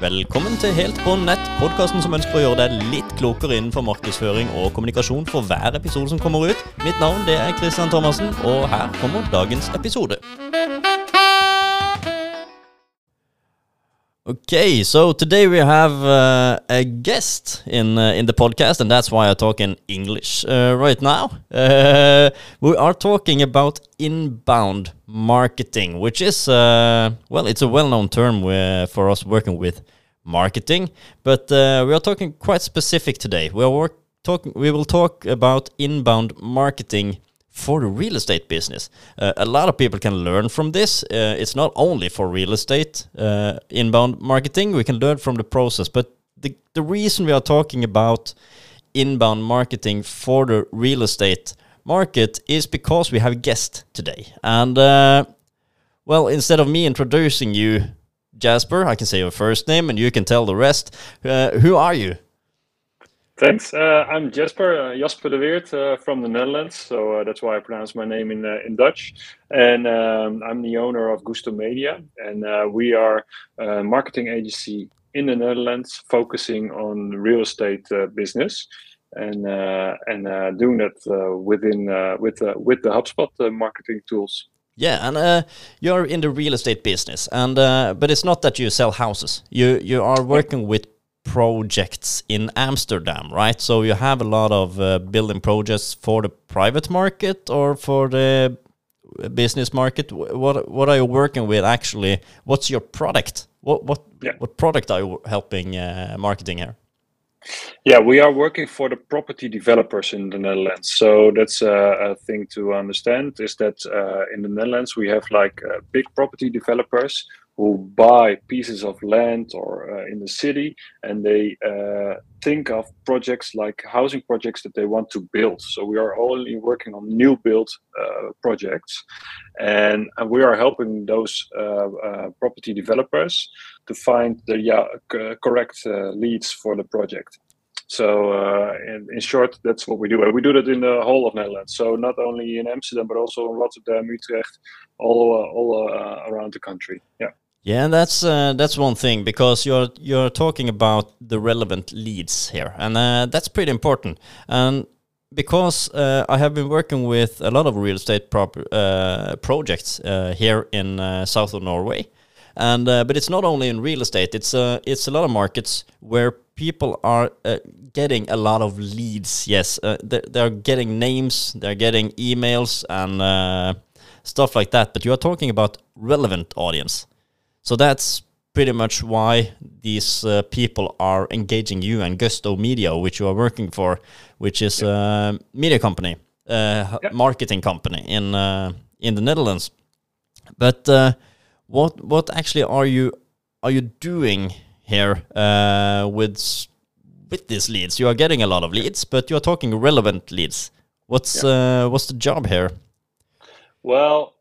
Velkommen til Helt på nett, podkasten som ønsker å gjøre deg litt klokere innenfor markedsføring og kommunikasjon for hver episode som kommer ut. Mitt navn det er Christian Thomassen, og her kommer dagens episode. Okay, so today we have uh, a guest in uh, in the podcast, and that's why I talk in English uh, right now. Uh, we are talking about inbound marketing, which is uh, well, it's a well-known term uh, for us working with marketing, but we are talking quite specific today. We are talking. We will talk about inbound marketing for the real estate business. Uh, a lot of people can learn from this. Uh, it's not only for real estate uh, inbound marketing, we can learn from the process. But the, the reason we are talking about inbound marketing for the real estate market is because we have a guest today. And uh, well, instead of me introducing you, Jasper, I can say your first name and you can tell the rest. Uh, who are you? Thanks. Uh, I'm Jasper, uh, Jasper de Weerd uh, from the Netherlands. So uh, that's why I pronounce my name in uh, in Dutch. And um, I'm the owner of Gusto Media, and uh, we are a marketing agency in the Netherlands focusing on real estate business, and and doing that within with with the HubSpot marketing tools. Yeah, and you're in the real estate business, and but it's not that you sell houses. You you are working with projects in Amsterdam, right? So you have a lot of uh, building projects for the private market or for the business market. What what are you working with actually? What's your product? What what yeah. what product are you helping uh, marketing here? Yeah, we are working for the property developers in the Netherlands. So that's uh, a thing to understand is that uh, in the Netherlands we have like uh, big property developers who buy pieces of land or uh, in the city and they uh, think of projects like housing projects that they want to build so we are only working on new build uh, projects and, and, we are helping those uh, uh, property developers to find the yeah, correct uh, leads for the project so in, in, short, that's what we do. And we do that in the whole of Netherlands. So not only in Amsterdam, but also in Rotterdam, Utrecht, all all around the country. Yeah. Yeah, that's uh, that's one thing because you're you're talking about the relevant leads here, and uh, that's pretty important. And because uh, I have been working with a lot of real estate uh, projects uh, here in uh, south of Norway, and but it's not only in real estate; it's it's a lot of markets where people are getting a lot of leads. Yes, they're, they're, getting names, they're getting emails, and stuff like that. But you are talking about relevant audience. So that's pretty much why these uh, people are engaging you and Gusto Media, which you are working for, which is a media company, uh, marketing company in uh, in the Netherlands. But uh, what what actually are you are you doing here uh, with with these leads? You are getting a lot of leads, but you are talking relevant leads. What's uh, what's the job here? Well,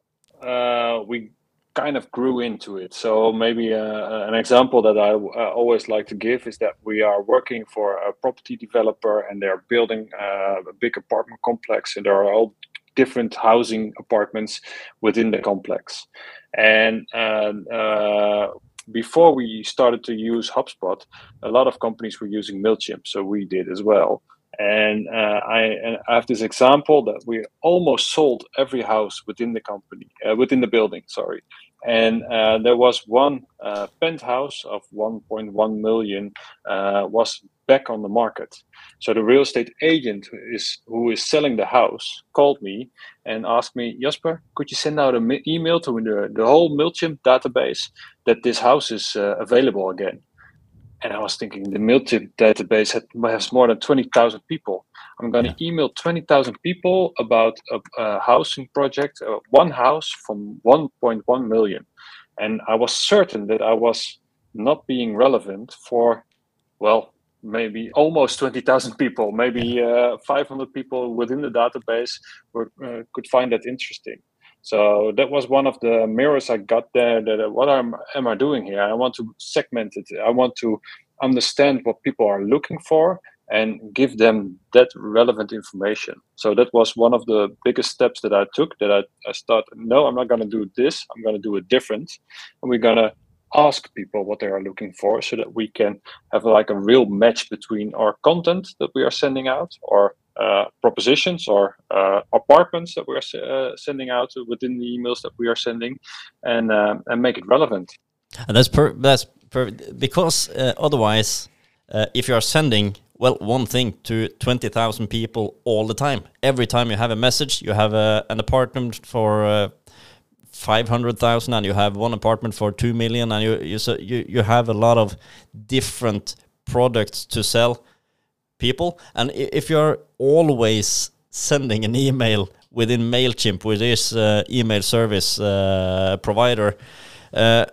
we kind of grew into it. So maybe uh, an example that I uh, always like to give is that we are working for a property developer and they're building uh, a big apartment complex and there are all different housing apartments within the complex. And uh, before we started to use HubSpot, a lot of companies were using MailChimp. So we did as well. And uh, I, I, have this example that we almost sold every house within the company, uh, within the building, sorry. And uh, there was one uh, penthouse of 1.1 million uh, was back on the market. So the real estate agent who is, who is selling the house called me and asked me, Jasper, could you send out an email to the, the whole MailChimp database that this house is uh, available again? And I was thinking the MailChimp database had, has more than 20,000 people. I'm going to yeah. email 20,000 people about a, a housing project, uh, one house from 1.1 million. And I was certain that I was not being relevant for, well, maybe almost 20,000 people, maybe uh, 500 people within the database were, uh, could find that interesting. So that was one of the mirrors I got there. That uh, what am, am I doing here? I want to segment it. I want to understand what people are looking for and give them that relevant information. So that was one of the biggest steps that I took. That I, I thought, no, I'm not going to do this. I'm going to do it different, and we're going to ask people what they are looking for so that we can have like a real match between our content that we are sending out or propositions or uh, apartments that we are uh, sending out within the emails that we are sending and um, and make it relevant. And that's per that's because uh, otherwise uh, if you are sending well one thing to 20,000 people all the time. Every time you have a message you have a, an apartment for 500,000 and you have one apartment for 2 million and you you, so you you have a lot of different products to sell people and if you're always sending an email within Mailchimp with this uh, email service uh, provider uh,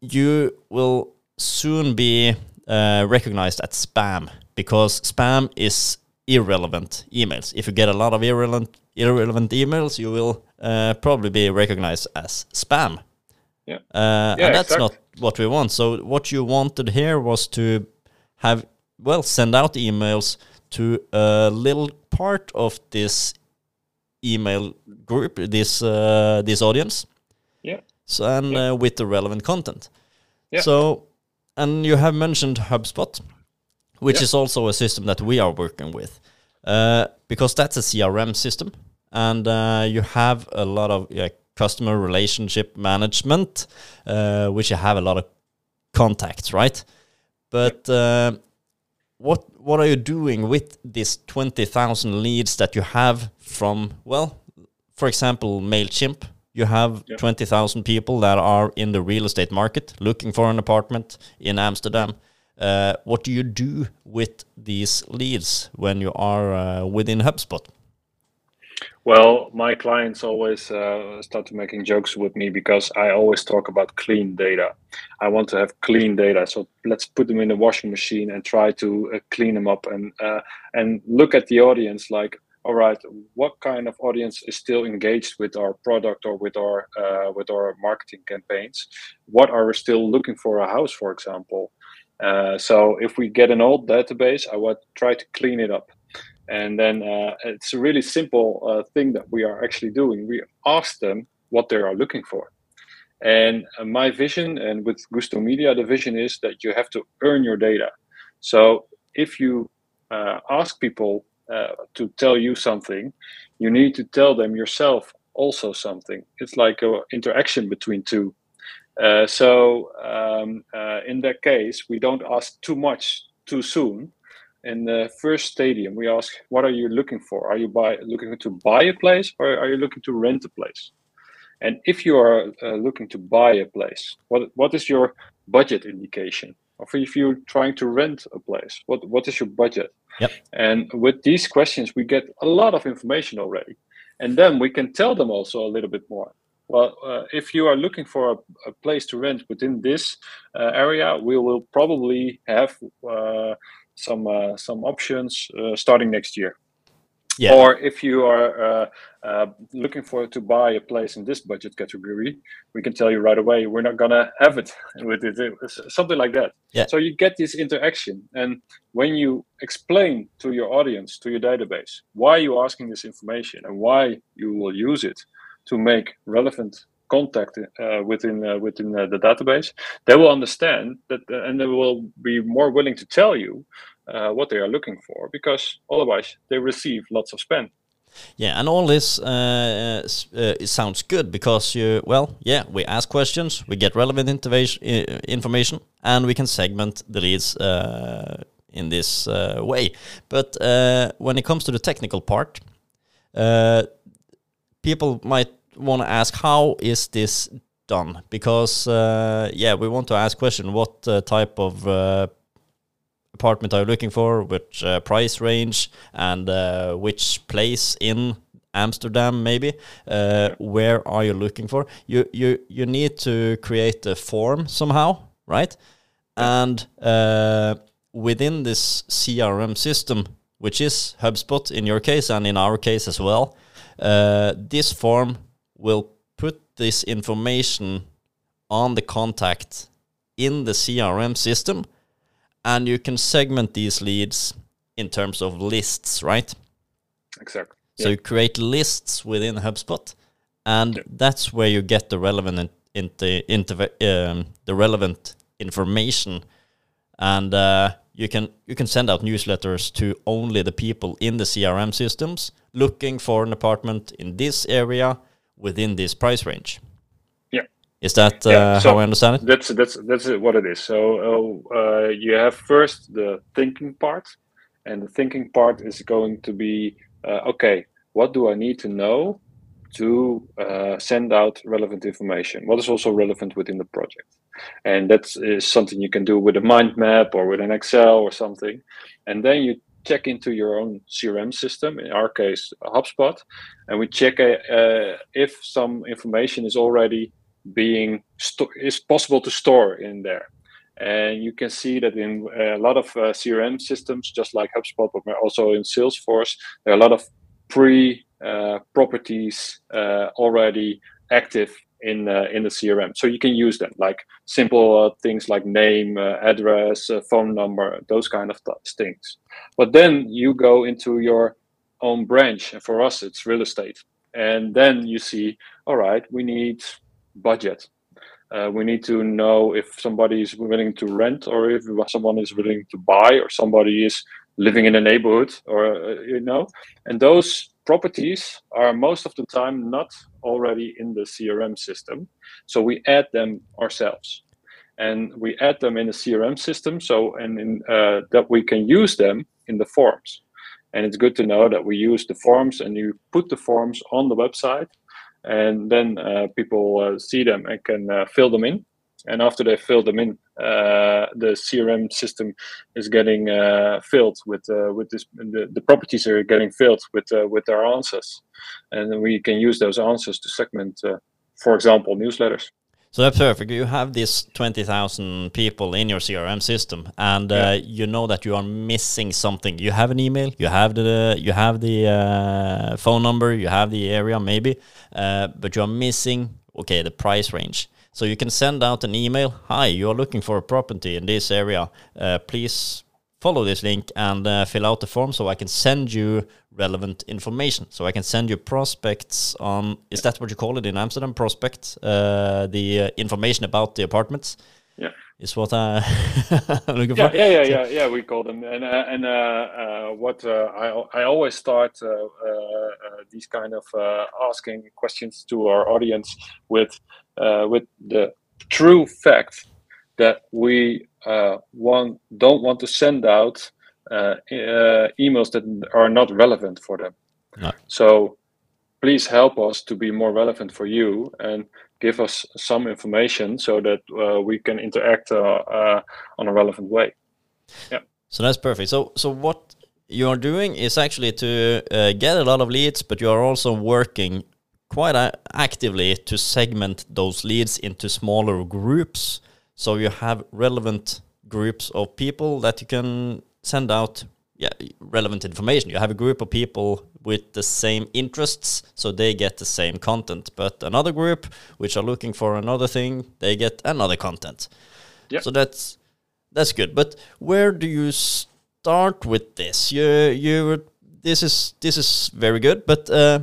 you will soon be uh, recognized as spam because spam is irrelevant emails if you get a lot of irrelevant irrelevant emails you will uh, probably be recognized as spam. Yeah, uh, yeah and that's exactly. not what we want. So what you wanted here was to have well send out emails to a little part of this email group, this uh, this audience. Yeah. So and yeah. Uh, with the relevant content. Yeah. So, and you have mentioned HubSpot, which Yeah. is also a system that we are working with, uh, because that's a CRM system and uh, you have a lot of customer relationship management, uh, which you have a lot of contacts, right? But uh, what what are you doing with these twenty thousand leads that you have from well, for example, Mailchimp? You have Yeah. twenty thousand people that are in the real estate market looking for an apartment in Amsterdam. Uh, what do you do with these leads when you are uh, within HubSpot? Well, my clients always uh, start making jokes with me because I always talk about clean data. I want to have clean data, so let's put them in the washing machine and try to uh, clean them up and uh, and look at the audience. Like, all right, what kind of audience is still engaged with our product or with our uh, with our marketing campaigns? What are we still looking for a house, for example? Uh, so if we get an old database, I would try to clean it up and then uh, it's a really simple uh, thing that we are actually doing. We ask them what they are looking for. And uh, my vision, and with Gusto Media, the vision is that you have to earn your data. So if you uh, ask people uh, to tell you something, you need to tell them yourself also something. It's like an interaction between two. Uh, so um, in that case, we don't ask too much too soon in the first stadium we ask what are you looking for? Are you buy, looking to buy a place or are you looking to rent a place? And if you are uh, looking to buy a place what what is your budget indication? Or if you're trying to rent a place what what is your budget? Yep. and with these questions we get a lot of information already. And then we can tell them also a little bit more. Well, uh, if you are looking for a, a, place to rent within this uh, area, we will probably have uh, some uh, some options uh, starting next year. Yeah. Or if you are uh, uh, looking for to buy a place in this budget category, we can tell you right away we're not gonna have it with it, something like that. Yeah. So you get this interaction, and when you explain to your audience, to your database, why you're asking this information and why you will use it to make relevant contact uh, within uh, within uh, the database, they will understand that, uh, and they will be more willing to tell you uh, what they are looking for because otherwise they receive lots of spam. Yeah, and all this uh, sounds good because you, well, yeah, we ask questions, we get relevant information, and we can segment the leads in this way. But when it comes to the technical part, people might want to ask, how is this done? Because, yeah, we want to ask question, what type of apartment are you looking for, which uh, price range, and uh, which place in Amsterdam maybe. Uh, where are you looking for? You you you need to create a form somehow, right? And uh, within this CRM system, which is HubSpot in your case and in our case as well, uh, this form will put this information on the contact in the CRM system and you can segment these leads in terms of lists, right? Exactly. So yeah. you create lists within HubSpot, and Yeah. that's where you get the relevant in, in the, um, the relevant information, and uh, you can you can send out newsletters to only the people in the CRM systems looking for an apartment in this area within this price range. Yeah. Is that uh, yeah, so how I understand it? That's that's that's what it is. So uh, you have first the thinking part, and the thinking part is going to be uh, okay. What do I need to know to uh, send out relevant information? What is also relevant within the project? And that is something you can do with a mind map or with an Excel or something. And then you check into your own CRM system, in our case, HubSpot, and we check uh, if some information is already being is possible to store in there. And you can see that in a lot of uh, CRM systems, just like HubSpot, but also in Salesforce, there are a lot of pre uh, properties uh, already active in uh, in the CRM. So you can use them like simple uh, things like name, uh, address, uh, phone number, those kind of things. But then you go into your own branch, and for us it's real estate. And then you see, all right, we need budget. Uh, we need to know if somebody is willing to rent or if someone is willing to buy or somebody is living in a neighborhood or uh, you know and those properties are most of the time not already in the CRM system. So we add them ourselves. And we add them in the CRM system so and in, uh, that we can use them in the forms. And it's good to know that we use the forms and you put the forms on the website and then uh, people uh, see them and can uh, fill them in and after they fill them in, uh, the CRM system is getting uh, filled with uh, with this. The, the, properties are getting filled with uh, with their answers, and then we can use those answers to segment, uh, for example, newsletters. So that's perfect. You have these 20,000 people in your CRM system and uh, yeah. you know that you are missing something. You have an email, you have the you have the uh, phone number, you have the area maybe, uh, but you are missing okay, the price range. So you can send out an email. Hi, you are looking for a property in this area. Uh, please follow this link and uh, fill out the form so I can send you relevant information. So I can send you prospects on, is that what you call it in Amsterdam? Prospect, uh, the uh, information about the apartments. Yeah. Is what I, looking yeah, for. Yeah, yeah, yeah, yeah. We call them, and uh, and uh, what I I always start these kind of asking questions to our audience with uh, with the true fact that we uh, want, don't want to send out uh, uh, emails that are not relevant for them. No. So please help us to be more relevant for you and give us some information so that uh, we can interact uh, on a relevant way. Yeah. So that's perfect. So so what you are doing is actually to uh, get a lot of leads, but you are also working quite actively to segment those leads into smaller groups. So you have relevant groups of people that you can send out yeah, relevant information. You have a group of people with the same interests, so they get the same content. But another group which are looking for another thing, they get another content. Yep. So that's that's good. But where do you start with this? You you this is this is very good, but uh,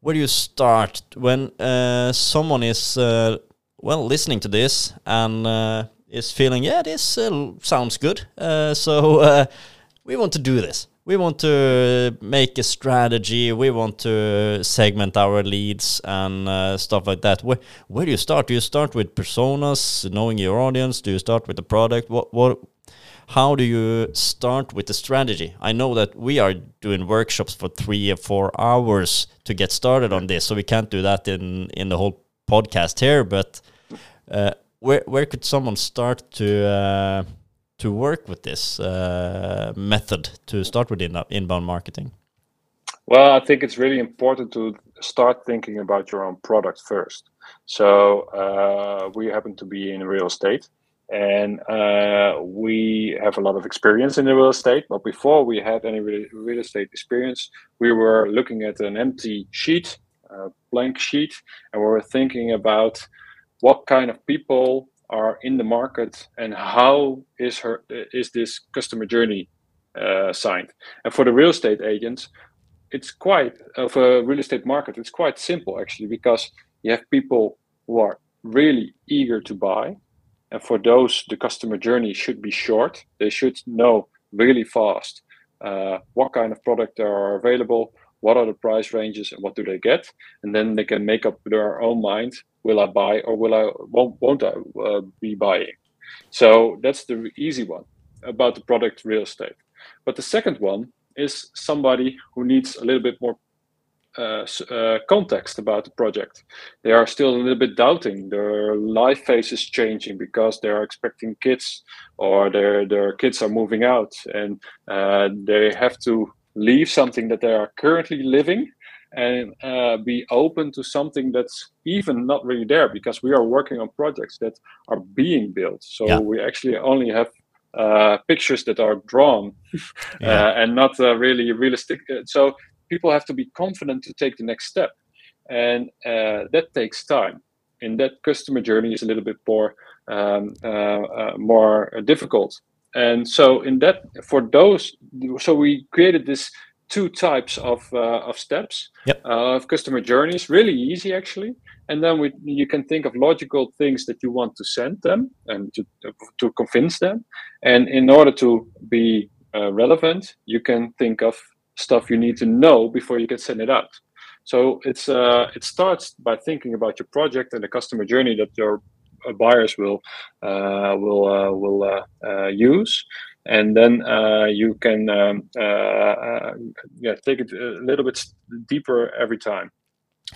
where do you start when uh, someone is uh, well listening to this and uh, is feeling yeah this uh, sounds good uh, so uh, we want to do this. We want to make a strategy. We want to segment our leads and stuff like that. Where, where do you start? Do you start with personas knowing your audience? Do you start with the product? What what how do you start with the strategy? I know that we are doing workshops for three or four hours to get started on this, so we can't do that in in the whole podcast here. But uh, where where could someone start to uh, to work with this uh, method to start with in inbound marketing? Well, I think it's really important to start thinking about your own product first. So uh, we happen to be in real estate and uh, we have a lot of experience in the real estate. But before we had any real estate experience, we were looking at an empty sheet, a blank sheet, and we were thinking about what kind of people are in the market and how is her is this customer journey uh, signed. And for the real estate agents, it's quite of a real estate market. It's quite simple actually because you have people who are really eager to buy and for those the customer journey should be short they should know really fast uh, what kind of product are available what are the price ranges and what do they get and then they can make up their own mind will i buy or will i won't, won't i uh, be buying so that's the easy one about the product real estate but the second one is somebody who needs a little bit more uh, uh, context about the project. They are still a little bit doubting. Their life phase is changing because they are expecting kids, or their their kids are moving out, and uh, they have to leave something that they are currently living and uh, be open to something that's even not really there because we are working on projects that are being built. So yeah. we actually only have uh, pictures that are drawn yeah. uh, and not uh, really realistic. So people have to be confident to take the next step, and uh, that takes time. And that customer journey is a little bit more um, uh, uh, more difficult. And so in that for those, so we created this two types of of steps yep. of customer journeys. Really easy actually and then we, you can think of logical things that you want to send them and to, to convince them and in order to be uh, relevant you can think of stuff you need to know before you can send it out so it's uh, it starts by thinking about your project and the customer journey that your uh, buyers will uh, will uh, will uh, use and then you can um, yeah take it a little bit deeper every time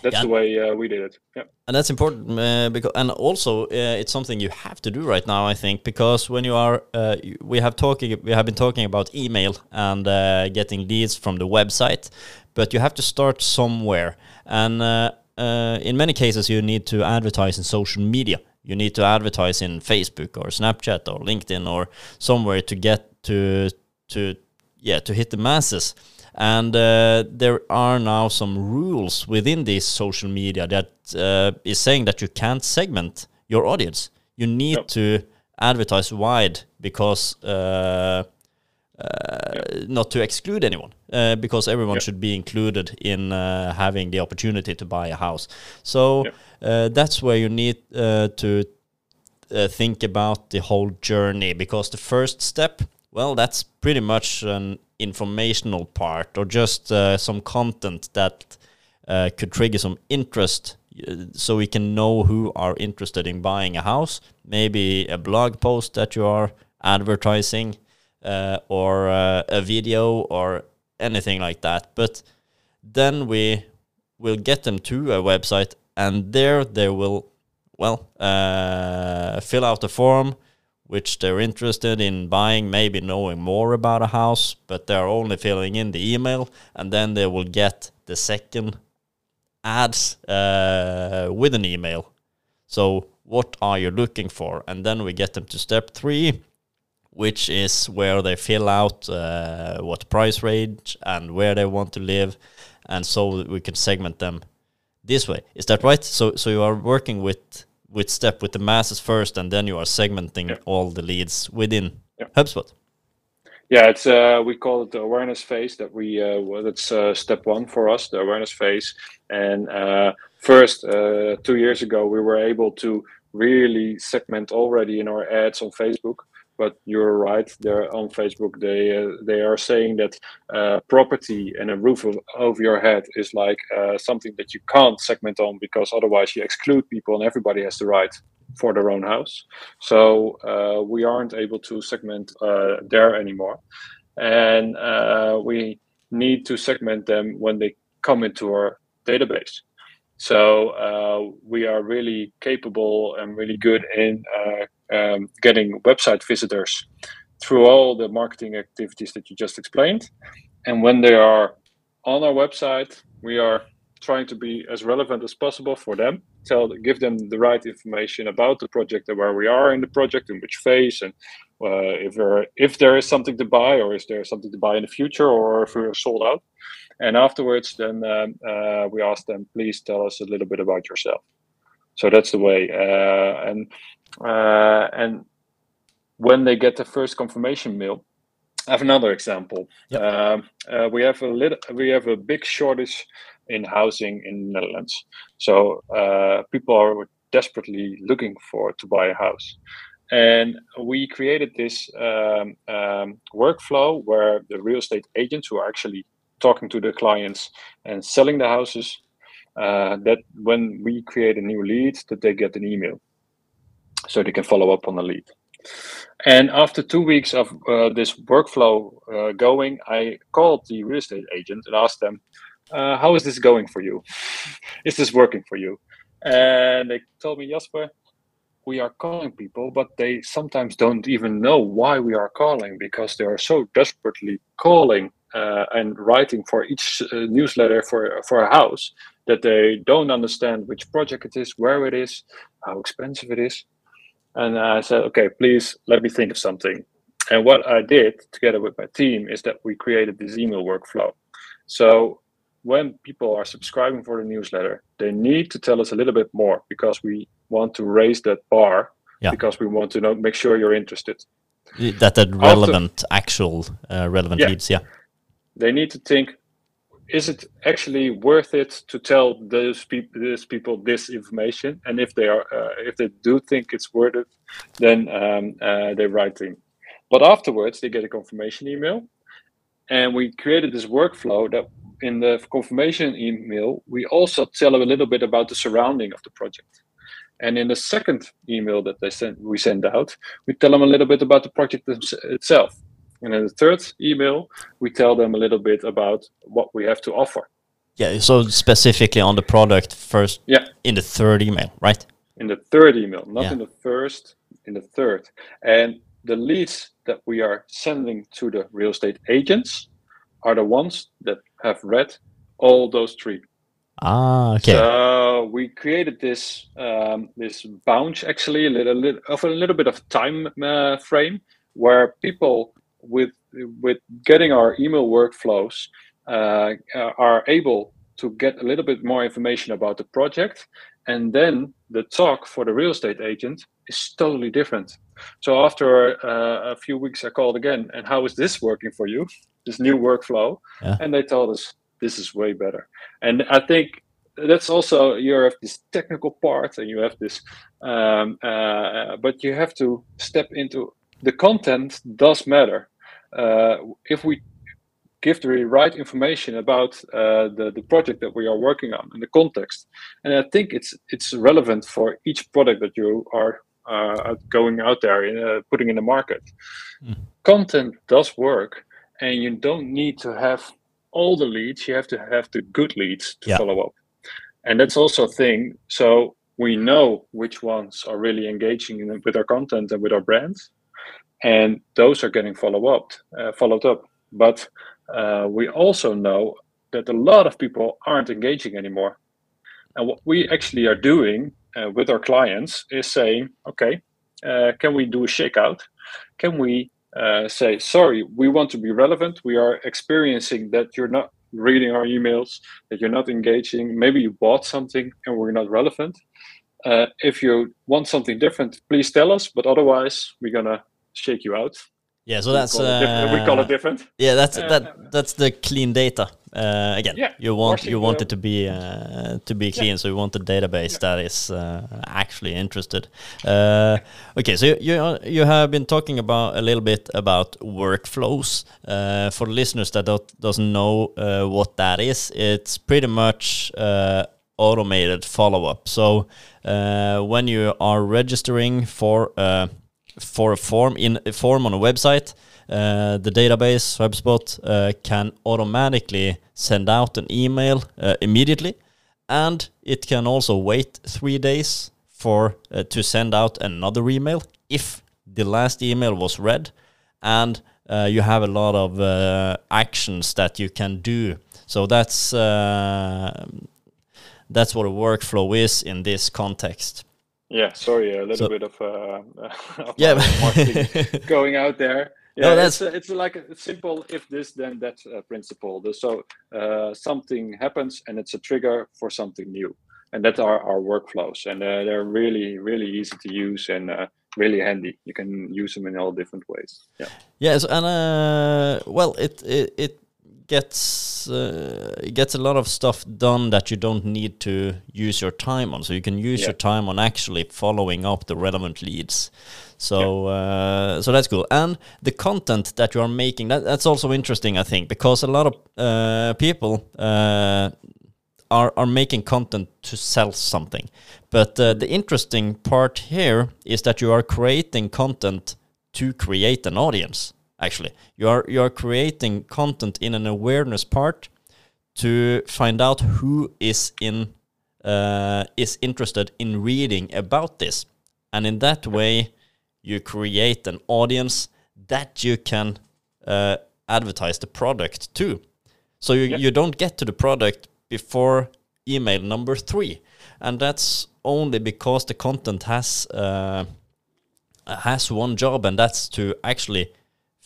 that's yeah. the way uh, we did it. Yeah. And that's important uh, because, and also uh, it's something you have to do right now. I think because when you are, uh, we have talking, we have been talking about email and uh, getting leads from the website, but you have to start somewhere. And uh, in many cases, you need to advertise in social media. You need to advertise in Facebook or Snapchat or LinkedIn or somewhere to get to to yeah to hit the masses. And uh, there are now some rules within this social media that uh, is saying that you can't segment your audience. You need yep. to advertise wide because uh, yep. not to exclude anyone, uh, because everyone should be included in uh, having the opportunity to buy a house. So uh, that's where you need to think about the whole journey, because the first step, well, that's pretty much an informational part or just uh, some content that uh, could trigger some interest uh, so we can know who are interested in buying a house maybe a blog post that you are advertising uh, or uh, a video or anything like that but then we will get them to a website and there they will well uh, fill out the form which they're interested in buying, maybe knowing more about a house, but they're only filling in the email, and then they will get the second ads uh, with an email. So, what are you looking for? And then we get them to step three, which is where they fill out uh, what price range and where they want to live, and so we can segment them this way. Is that right? So, so you are working with with step with the masses first, and then you are segmenting yeah. all the leads within yeah. HubSpot. Yeah, it's uh, we call it the awareness phase. That we uh, well, that's uh, step one for us, the awareness phase. And uh, first, uh, two years ago, we were able to really segment already in our ads on Facebook but you're right. They're on Facebook. They uh, they are saying that uh, property and a roof of, over your head is like uh, something that you can't segment on because otherwise you exclude people and everybody has the right for their own house. So uh, we aren't able to segment uh, there anymore, and uh, we need to segment them when they come into our database. So uh, we are really capable and really good in uh, um, getting website visitors through all the marketing activities that you just explained. And when they are on our website, we are trying to be as relevant as possible for them. Tell, give them the right information about the project and where we are in the project, in which phase, and uh, if there if there is something to buy, or is there something to buy in the future, or if we're sold out. And afterwards, then um, uh, we ask them, please tell us a little bit about yourself. So that's the way. Uh, and uh, and when they get the first confirmation mail, I have another example. Yep. Um, uh, we have a little, we have a big shortage in housing in the Netherlands. So uh, people are desperately looking for to buy a house, And we created this um, um, workflow where the real estate agents who are actually talking to the clients and selling the houses, uh, that when we create a new lead, that they get an email, so they can follow up on the lead. And after two weeks of uh, this workflow uh, going, I called the real estate agent and asked them, uh, "How is this going for you? is this working for you?" And they told me, Jasper, we are calling people, but they sometimes don't even know why we are calling because they are so desperately calling uh, and writing for each uh, newsletter for for a house that they don't understand which project it is, where it is, how expensive it is. And I said, okay, please let me think of something. And what I did together with my team is that we created this email workflow. So when people are subscribing for the newsletter, they need to tell us a little bit more because we want to raise that bar yeah. because we want to know make sure you're interested. That that relevant After, actual uh, relevant yeah. leads, yeah. They need to think: Is it actually worth it to tell those people these people this information? And if they are, uh, if they do think it's worth it, then um, uh, they write in. But afterwards, they get a confirmation email, and we created this workflow that in the confirmation email, we also tell them a little bit about the surrounding of the project. And in the second email that they send, we send out, we tell them a little bit about the project itself. And in the third email, we tell them a little bit about what we have to offer. Yeah, so specifically on the product first. Yeah. In the third email, right? In the third email, not yeah. in the first, in the third. And the leads that we are sending to the real estate agents are the ones that have read all those three. Ah, okay. So we created this um, this bounce actually a little, little of a little bit of time uh, frame where people with with getting our email workflows uh, are able to get a little bit more information about the project, and then the talk for the real estate agent is totally different. So after uh, a few weeks, I called again, and how is this working for you? This new workflow, yeah. and they told us this is way better. And I think that's also you have this technical part and you have this um, uh, but you have to step into the content does matter uh, if we give the right information about uh, the, the project that we are working on and the context and i think it's it's relevant for each product that you are uh, going out there and uh, putting in the market mm. content does work and you don't need to have all the leads, you have to have the good leads to yeah. follow up. And that's also a thing. So we know which ones are really engaging in, with our content and with our brands, and those are getting follow up, uh, followed up. But uh, we also know that a lot of people aren't engaging anymore. And what we actually are doing uh, with our clients is saying, okay, uh, can we do a shakeout? Can we uh, say, sorry, we want to be relevant. We are experiencing that you're not reading our emails, that you're not engaging. Maybe you bought something and we're not relevant. Uh, if you want something different, please tell us. But otherwise, we're gonna shake you out. Yeah, so that's we call, uh, we call it different. Yeah, that's that that's the clean data. Uh, again, yeah, you want you want it to be uh, to be clean, yeah. so you want a database yeah. that is uh, actually interested. Uh, okay, so you, you you have been talking about a little bit about workflows. Uh, for listeners that don't, doesn't know uh, what that is, it's pretty much automated follow up. So when you are registering for for a form in a form on a website uh, the database HubSpot uh, can automatically send out an email uh, immediately, and it can also wait three days for to send out another email if the last email was read, and you have a lot of actions that you can do. So that's that's what a workflow is in this context. Yeah, sorry, a little so, bit of, uh, of yeah going out there yeah, no, that's it's, it's like a simple if this then that uh, principle. So uh, something happens and it's a trigger for something new, and that are our workflows, and uh, they're really really easy to use and uh, really handy. You can use them in all different ways. Yeah. Yes, and uh, well, it, it it gets uh, gets a lot of stuff done that you don't need to use your time on. So you can use Yeah. your time on actually following up the relevant leads. So uh, so that's cool. And the content that you are making that, that's also interesting, I think, because a lot of uh, people uh, are are making content to sell something. But uh, the interesting part here is that you are creating content to create an audience. Actually, you are you are creating content in an awareness part to find out who is in uh, is interested in reading about this, and in that way, you create an audience that you can uh, advertise the product to. So you, Yeah. you don't get to the product before email number three, and that's only because the content has uh, has one job, and that's to actually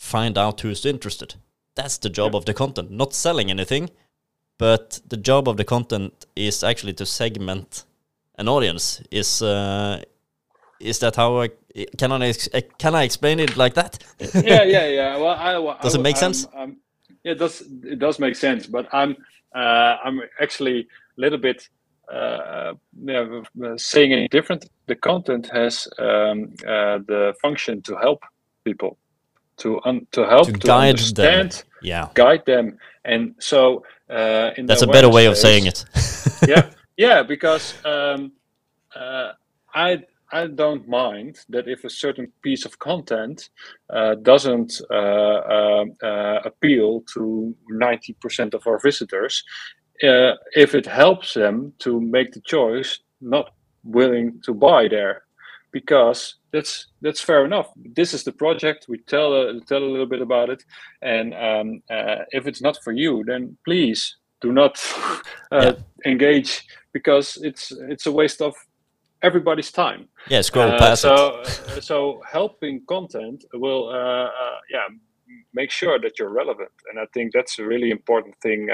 find out who's interested. That's the job Yeah. of the content, not selling anything, but the job of the content is actually to segment an audience. Is uh, is that how I can I eh, can I explain it like that? yeah, yeah, yeah. Well, I, well, Does it make I'm- sense? I'm- yeah, it does. It does make sense, but I'm uh, I'm actually a little bit uh, yeah, saying it different. The content has um, uh, the function to help people, to un- to help To to, guide them. Yeah, guide them, and so uh, in that's a better way of saying it. yeah, yeah, because um, uh, I I don't mind that if a certain piece of content uh, doesn't uh, uh, uh, appeal to ninety percent of our visitors, uh, if it helps them to make the choice, not willing to buy there, because that's that's fair enough. This is the project. We tell uh, tell a little bit about it, and um, uh, if it's not for you, then please do not uh, engage because it's it's a waste of everybody's time. yeah, scroll Uh, past so, it. uh, so helping content will, uh, uh, yeah, make sure that you're relevant, and I think that's a really important thing.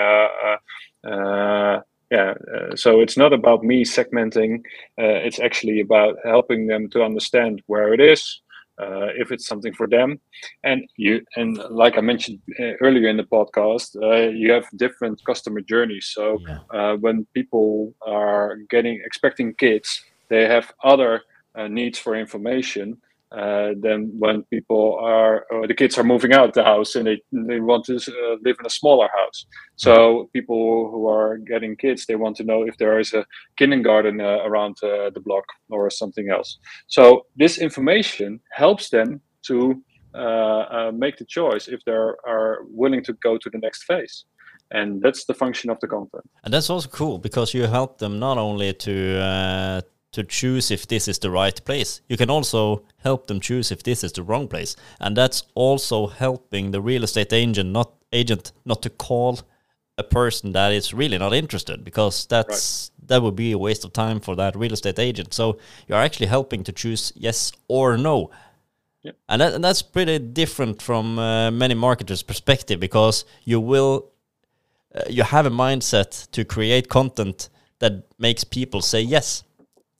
Yeah, uh, so it's not about me segmenting; uh, it's actually about helping them to understand where it is, uh, if it's something for them, and you. And like I mentioned uh, earlier in the podcast, uh, you have different customer journeys. So Yeah. uh, when people are getting expecting kids, they have other uh, needs for information uh, than when people are or the kids are moving out the house and they they want to uh, live in a smaller house. So people who are getting kids, they want to know if there is a kindergarten uh, around uh, the block or something else. So this information helps them to uh, uh, make the choice if they are willing to go to the next phase and that's the function of the content. And that's also cool because you help them not only to to choose if this is the right place, you can also help them choose if this is the wrong place, and that's also helping the real estate agent not agent not to call a person that is really not interested because that's that would be a waste of time for that real estate agent. So you're actually helping to choose yes or no. Yeah. And, that, and that's pretty different from uh, many marketers' perspective because you will uh, you have a mindset to create content that makes people say yes.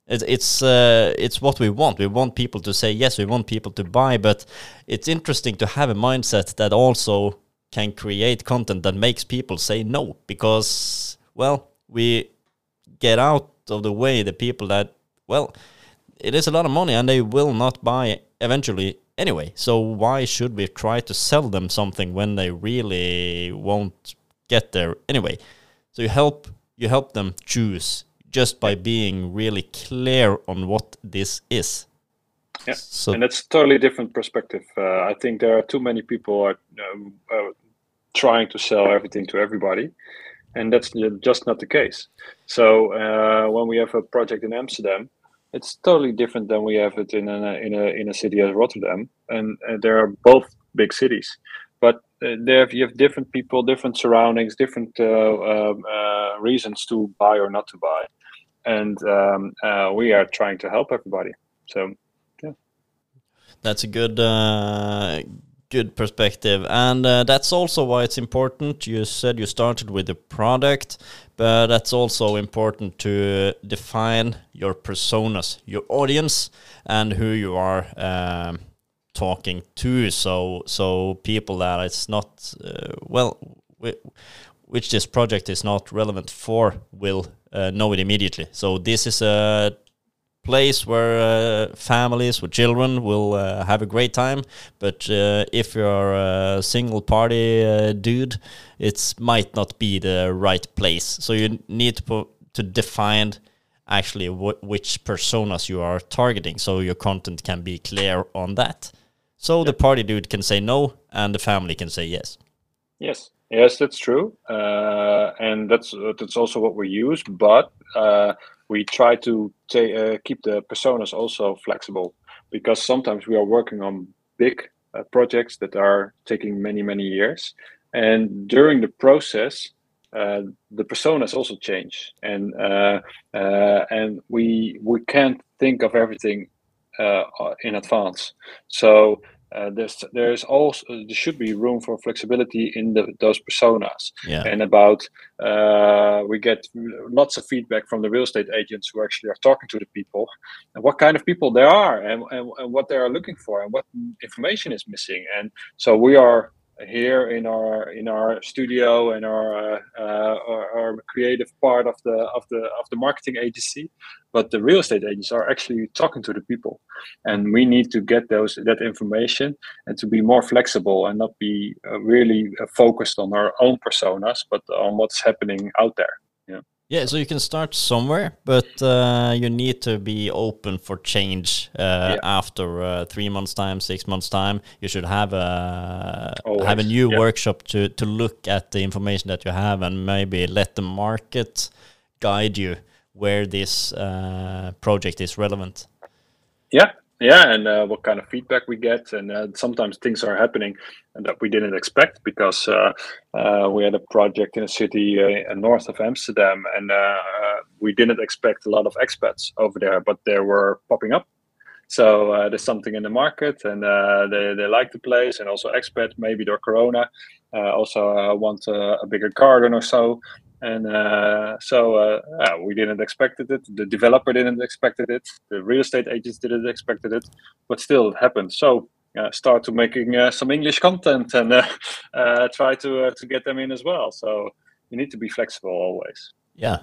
It, it's uh, it's what we want. We want people to say yes. We want people to buy. But it's interesting to have a mindset that also can create content that makes people say no because well we get out of the way the people that well it is a lot of money and they will not buy eventually anyway. So why should we try to sell them something when they really won't get there anyway? So you help you help them choose just by being really clear on what this is. Yeah, So and that's a totally different perspective. Uh, I think there are too many people are um, uh, trying to sell everything to everybody, and that's just not the case. So uh, when we have a project in Amsterdam, it's totally different than we have it in a in a in a city as Rotterdam, and uh, there are both big cities, but uh, there you have different people, different surroundings, different uh, um, uh, reasons to buy or not to buy, and um, uh, we are trying to help everybody. So yeah, That's a good uh, good perspective, and uh, that's also why it's important. You said you started with the product, but that's also important to define your personas, your audience, and who you are um, talking to. So, so people that it's not uh, well. Which this project is not relevant for will uh, know it immediately. So this is a place where uh, families with children will uh, have a great time. But uh, if you're a single party uh, dude, it might not be the right place. So you need to to define actually wh which personas you are targeting, so your content can be clear on that. So the party dude can say no, and the family can say yes. Yes. Yes, that's true, uh, and that's that's also what we use. But uh, we try to uh, keep the personas also flexible because sometimes we are working on big uh, projects that are taking many many years, and during the process, uh, the personas also change, and uh, and we we can't think of everything in advance. So uh, there's there's also there should be room for flexibility in the, those personas yeah. and about uh, we get lots of feedback from the real estate agents who actually are talking to the people and what kind of people they are and, and, and what they are looking for and what information is missing and so we are here in our in our studio and our, uh, our, our creative part of the of the of the marketing agency but the real estate agents are actually talking to the people and we need to get those that information and to be more flexible and not be uh, really uh, focused on our own personas but on what's happening out there yeah, yeah so you can start somewhere, but uh, you need to be open for change uh, yeah. after uh, three months' time, six months' time. You should have a Always. have a new yeah. workshop to to look at the information that you have and maybe let the market guide you where this uh, project is relevant. Yeah, yeah and uh, what kind of feedback we get and uh, sometimes things are happening that we didn't expect because uh, uh we had a project in a city uh, north of amsterdam and uh, we didn't expect a lot of expats over there but they were popping up so there's something in the market and they, they like the place and also expat maybe they're corona also want a bigger garden or so and uh, so uh, yeah, we didn't expect it. The developer didn't expect it. The real estate agents didn't expect it. But still, it happened. So uh, start to making uh, some English content and uh, uh, try to to get them in as well. So you need to be flexible always. Yeah.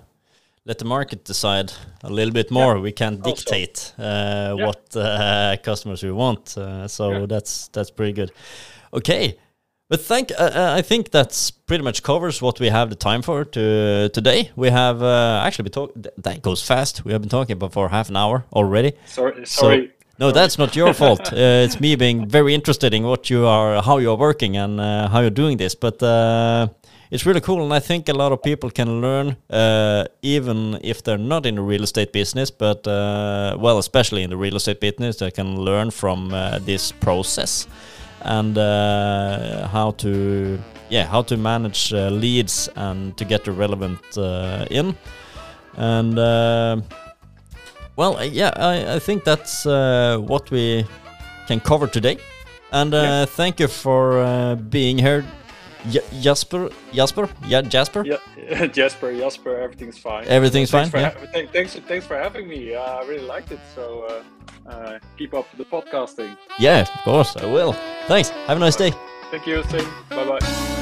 Let the market decide a little bit more. Yeah. We can't dictate yeah. what customers we want. so yeah. that's that's pretty good. Okay, but thank uh, uh, I think that's pretty much covers what we have the time for to today. We have uh, actually been talking. That goes fast. We have been talking about for half an hour already. Sorry, sorry. So, no, that's not your fault. Uh, it's me being very interested in what you are, how you are working, and uh, how you're doing this. But uh, it's really cool, and I think a lot of people can learn, even if they're not in the real estate business. But well, especially in the real estate business, they can learn from this process and uh, how to yeah how to manage uh, leads and to get the relevant uh, in and uh, well yeah I, I think that's uh, what we can cover today and uh, yeah. thank you for being here J Jasper, Jasper, yeah, Jasper. Yeah, Jasper, Jasper. Everything's fine. Everything's thanks fine. For yeah. thanks, thanks for having me. I really liked it. So uh, keep up the podcasting. Yeah, of course, I will. Thanks. Have a nice day. Thank you. Same.